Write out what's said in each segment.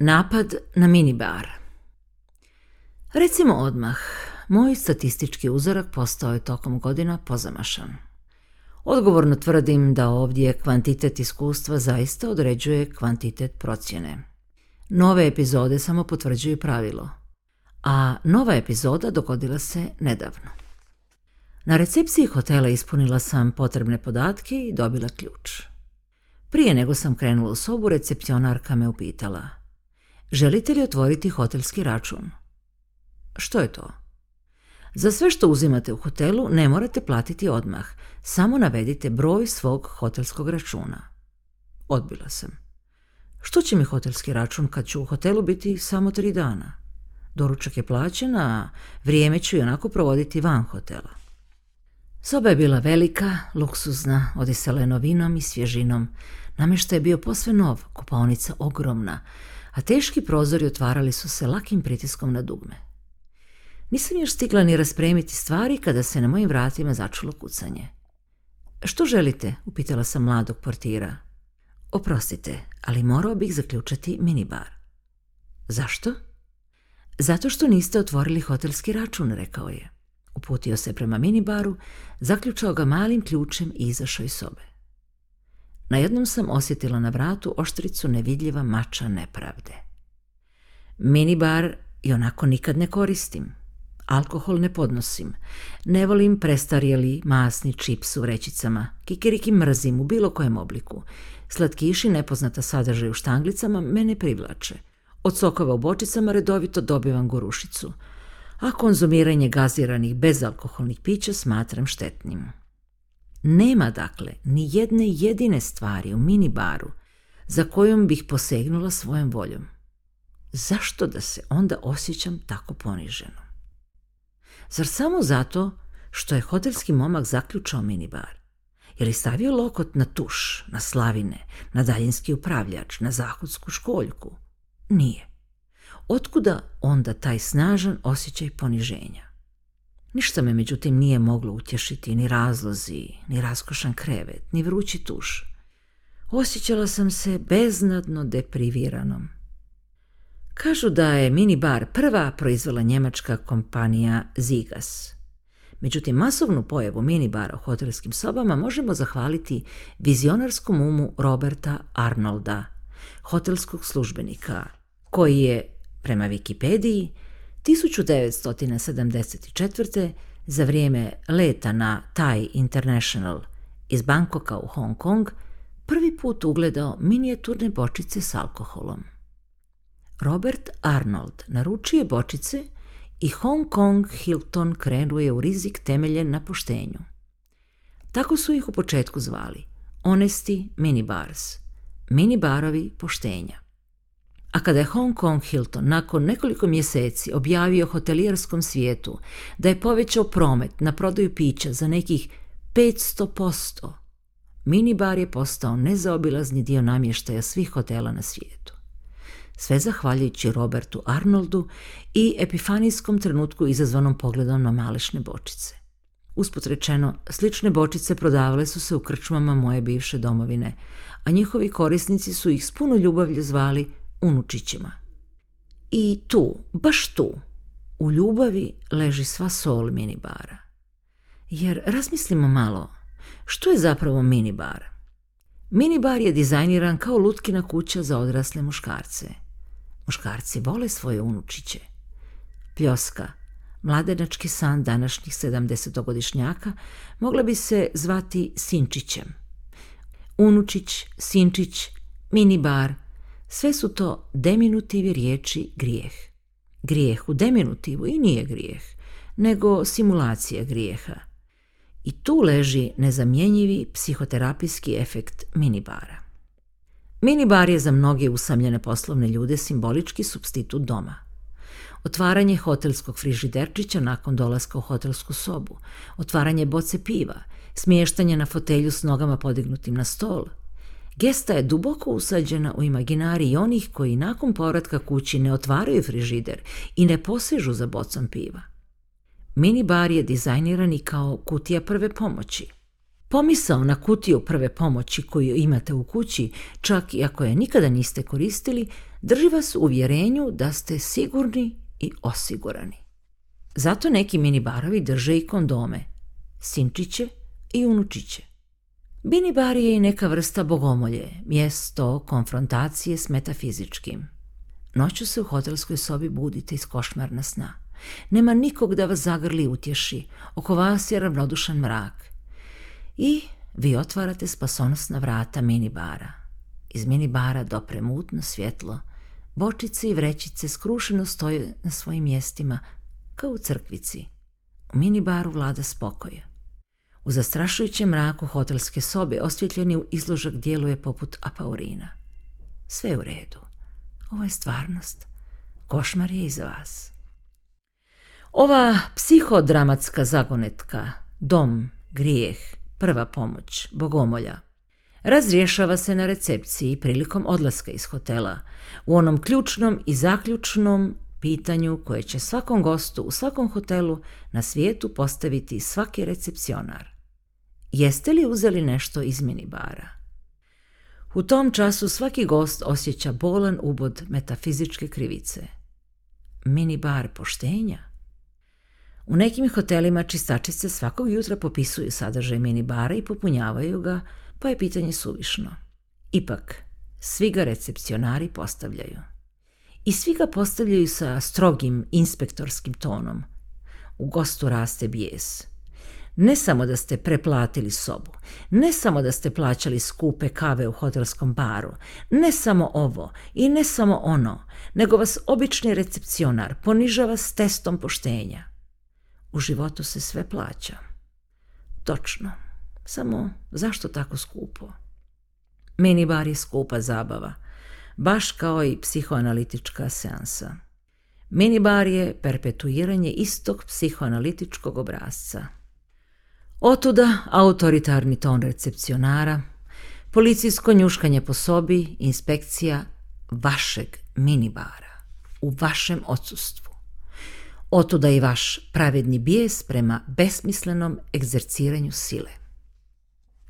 Napad na minibar Recimo odmah, moj statistički uzorak postao je tokom godina pozamašan. Odgovorno tvrdim da ovdje kvantitet iskustva zaista određuje kvantitet procjene. Nove epizode samo potvrđuju pravilo, a nova epizoda dogodila se nedavno. Na recepciji hotela ispunila sam potrebne podatke i dobila ključ. Prije nego sam krenula u sobu, recepcionarka me upitala – Želite li otvoriti hotelski račun? Što je to? Za sve što uzimate u hotelu ne morate platiti odmah, samo navedite broj svog hotelskog računa. Odbila sam. Što će mi hotelski račun kad ću u hotelu biti samo tri dana? Doručak je plaćen, a vrijeme ću i onako provoditi van hotela. Soba je bila velika, luksuzna, odisala je novinom i svježinom. Namještaj je bio posve nov, kupaonica ogromna, a teški prozori otvarali su se lakim pritiskom na dugme. Nisam još stigla ni raspremiti stvari kada se na mojim vratima začulo kucanje. Što želite? upitala sam mladog portira. Oprostite, ali morao bih zaključati minibar. Zašto? Zato što niste otvorili hotelski račun, rekao je. Uputio se prema minibaru, zaključao ga malim ključem i izašao iz sobe. Najednom sam osjetila na vratu oštricu nevidljiva mača nepravde. Minibar i onako nikad ne koristim. Alkohol ne podnosim. Ne volim prestarjeli masni čips u vrećicama. Kikiriki mrzim u bilo kojem obliku. Slatkiši nepoznata sadržaj u štanglicama mene privlače. Od sokova u bočicama redovito dobivam gorušicu. A konzumiranje gaziranih bezalkoholnih pića smatram štetnim. Nema dakle ni jedne jedine stvari u minibaru za kojom bih posegnula svojom voljom. Zašto da se onda osjećam tako poniženo? Zar samo zato što je hotelski momak zaključao minibar? Je li stavio lokot na tuš, na slavine, na daljinski upravljač, na zahodsku školjku? Nije. Otkuda onda taj snažan osjećaj poniženja? Ništa me međutim nije moglo utješiti, ni razlozi, ni raskošan krevet, ni vrući tuš. Osjećala sam se beznadno depriviranom. Kažu da je minibar prva proizvela njemačka kompanija Zigas. Međutim, masovnu pojavu minibara u hotelskim sobama možemo zahvaliti vizionarskom umu Roberta Arnolda, hotelskog službenika, koji je, prema Wikipediji, 1974. za vrijeme leta na Thai International iz Bankoka u Hong Kong prvi put ugledao minijaturne bočice s alkoholom. Robert Arnold naručuje bočice i Hong Kong Hilton krenuje u rizik temeljen na poštenju. Tako su ih u početku zvali Onesti minibars, minibarovi poštenja. A kada je Hong Kong Hilton nakon nekoliko mjeseci objavio hotelijerskom svijetu da je povećao promet na prodaju pića za nekih 500%, minibar je postao nezaobilazni dio namještaja svih hotela na svijetu. Sve zahvaljujući Robertu Arnoldu i epifanijskom trenutku izazvanom pogledom na malešne bočice. Usput rečeno, slične bočice prodavale su se u krčmama moje bivše domovine, a njihovi korisnici su ih s puno ljubavlje zvali unučićima. I tu, baš tu, u ljubavi leži sva sol minibara. Jer razmislimo malo, što je zapravo minibar? Minibar je dizajniran kao lutkina kuća za odrasle muškarce. Muškarci vole svoje unučiće. Pljoska, mladenački san današnjih 70-godišnjaka, mogla bi se zvati Sinčićem. Unučić, Sinčić, minibar – sve su to deminutivi riječi grijeh. Grijeh u deminutivu i nije grijeh, nego simulacija grijeha. I tu leži nezamjenjivi psihoterapijski efekt minibara. Minibar je za mnoge usamljene poslovne ljude simbolički substitut doma. Otvaranje hotelskog frižiderčića nakon dolaska u hotelsku sobu, otvaranje boce piva, smještanje na fotelju s nogama podignutim na stol – Gesta je duboko usađena u imaginari onih koji nakon povratka kući ne otvaraju frižider i ne posežu za bocom piva. Mini bar je dizajniran i kao kutija prve pomoći. Pomisao na kutiju prve pomoći koju imate u kući, čak i ako je nikada niste koristili, drži vas u uvjerenju da ste sigurni i osigurani. Zato neki mini barovi drže i kondome, sinčiće i unučiće bar je i neka vrsta bogomolje, mjesto konfrontacije s metafizičkim. Noću se u hotelskoj sobi budite iz košmarna sna. Nema nikog da vas zagrli i utješi, oko vas je ravnodušan mrak. I vi otvarate spasonosna vrata minibara. Iz minibara dopre mutno svjetlo, bočice i vrećice skrušeno stoje na svojim mjestima, kao u crkvici. U minibaru vlada spokoje. U zastrašujućem mraku hotelske sobe osvjetljeni izložak djeluje poput apaurina. Sve u redu. Ovo je stvarnost. Košmar je iza vas. Ova psihodramatska zagonetka, dom, grijeh, prva pomoć, bogomolja, Razrješava se na recepciji prilikom odlaska iz hotela, u onom ključnom i zaključnom pitanju koje će svakom gostu u svakom hotelu na svijetu postaviti svaki recepcionar. Jeste li uzeli nešto iz minibara? U tom času svaki gost osjeća bolan ubod metafizičke krivice. Minibar poštenja? U nekim hotelima čistačice svakog jutra popisuju sadržaj minibara i popunjavaju ga, pa je pitanje suvišno. Ipak, svi ga recepcionari postavljaju. I svi ga postavljaju sa strogim inspektorskim tonom. U gostu raste bijes. Ne samo da ste preplatili sobu, ne samo da ste plaćali skupe kave u hotelskom baru, ne samo ovo i ne samo ono, nego vas obični recepcionar ponižava s testom poštenja. U životu se sve plaća. Točno. Samo zašto tako skupo? bar je skupa zabava, baš kao i psihoanalitička seansa. bar je perpetuiranje istog psihoanalitičkog obrazca – Otuda autoritarni ton recepcionara, policijsko njuškanje po sobi, inspekcija vašeg minibara, u vašem odsustvu. Otuda i vaš pravedni bijes prema besmislenom egzerciranju sile.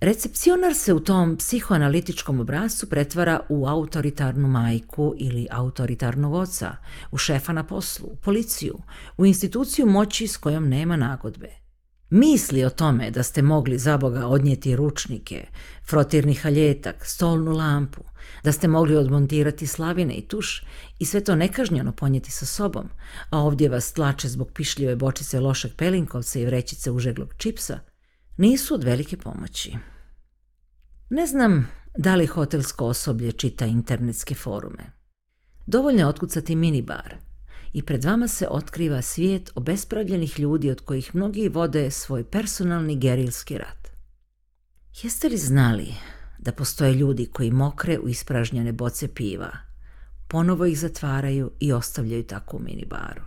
Recepcionar se u tom psihoanalitičkom obrascu pretvara u autoritarnu majku ili autoritarnog oca, u šefa na poslu, u policiju, u instituciju moći s kojom nema nagodbe – Misli o tome da ste mogli za Boga odnijeti ručnike, frotirni haljetak, stolnu lampu, da ste mogli odmontirati slavine i tuš i sve to nekažnjeno ponijeti sa sobom, a ovdje vas tlače zbog pišljive bočice lošeg pelinkovca i vrećice užeglog čipsa, nisu od velike pomoći. Ne znam da li hotelsko osoblje čita internetske forume. Dovoljno je otkucati minibar, i pred vama se otkriva svijet obespravljenih ljudi od kojih mnogi vode svoj personalni gerilski rat. Jeste li znali da postoje ljudi koji mokre u ispražnjene boce piva, ponovo ih zatvaraju i ostavljaju tako u minibaru?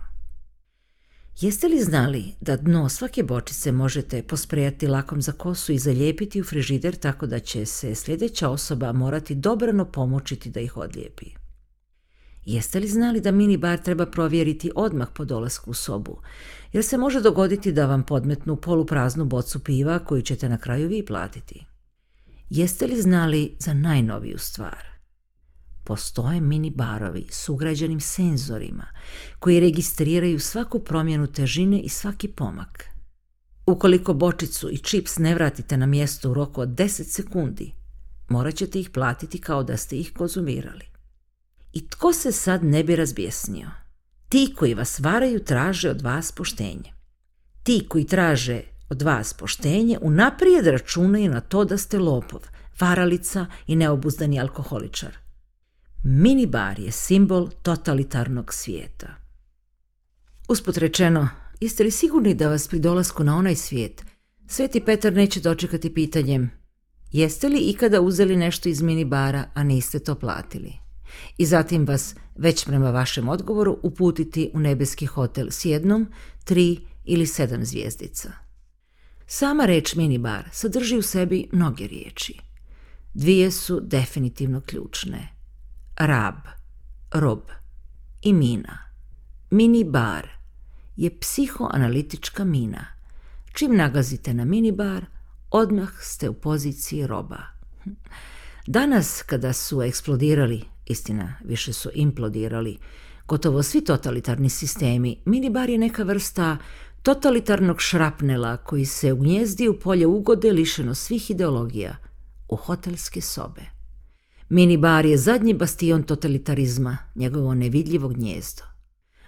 Jeste li znali da dno svake bočice možete posprejati lakom za kosu i zalijepiti u frižider tako da će se sljedeća osoba morati dobrano pomočiti da ih odlijepi? Jeste li znali da mini bar treba provjeriti odmah po dolasku u sobu, jer se može dogoditi da vam podmetnu polupraznu bocu piva koju ćete na kraju vi platiti? Jeste li znali za najnoviju stvar? Postoje mini barovi s ugrađenim senzorima koji registriraju svaku promjenu težine i svaki pomak. Ukoliko bočicu i čips ne vratite na mjesto u roku od 10 sekundi, morat ćete ih platiti kao da ste ih konzumirali. I tko se sad ne bi razbjesnio? Ti koji vas varaju traže od vas poštenje. Ti koji traže od vas poštenje unaprijed računaju na to da ste lopov, varalica i neobuzdani alkoholičar. Minibar je simbol totalitarnog svijeta. Usput rečeno, jeste li sigurni da vas pri dolasku na onaj svijet Sveti Petar neće dočekati pitanjem Jeste li ikada uzeli nešto iz minibara, a niste to platili? i zatim vas već prema vašem odgovoru uputiti u nebeski hotel s jednom, tri ili sedam zvjezdica. Sama reč minibar sadrži u sebi mnoge riječi. Dvije su definitivno ključne. Rab, rob i mina. Minibar je psihoanalitička mina. Čim nagazite na minibar, odmah ste u poziciji roba. Danas, kada su eksplodirali Istina, više su implodirali. Gotovo svi totalitarni sistemi, mini bar je neka vrsta totalitarnog šrapnela koji se ugnjezdi u polje ugode lišeno svih ideologija, u hotelske sobe. Minibar je zadnji bastion totalitarizma, njegovo nevidljivo gnjezdo.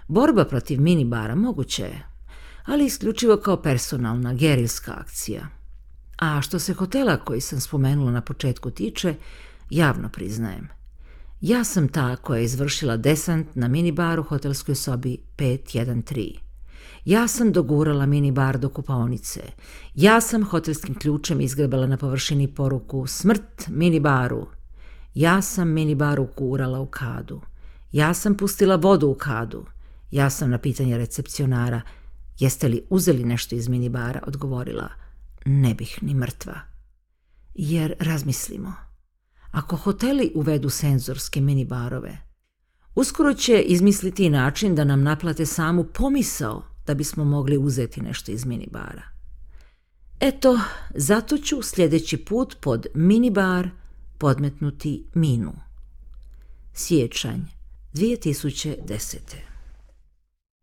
Borba protiv minibara moguće je, ali isključivo kao personalna, gerilska akcija. A što se hotela koji sam spomenula na početku tiče, javno priznajem – ja sam ta koja je izvršila desant na minibar u hotelskoj sobi 513. Ja sam dogurala minibar do kupaonice. Ja sam hotelskim ključem izgrebala na površini poruku smrt minibaru. Ja sam minibaru ukurala u kadu. Ja sam pustila vodu u kadu. Ja sam na pitanje recepcionara jeste li uzeli nešto iz minibara odgovorila ne bih ni mrtva. Jer razmislimo – ako hoteli uvedu senzorske minibarove. Uskoro će izmisliti način da nam naplate samu pomisao da bismo mogli uzeti nešto iz minibara. Eto, zato ću sljedeći put pod minibar podmetnuti minu. Sjećanj 2010.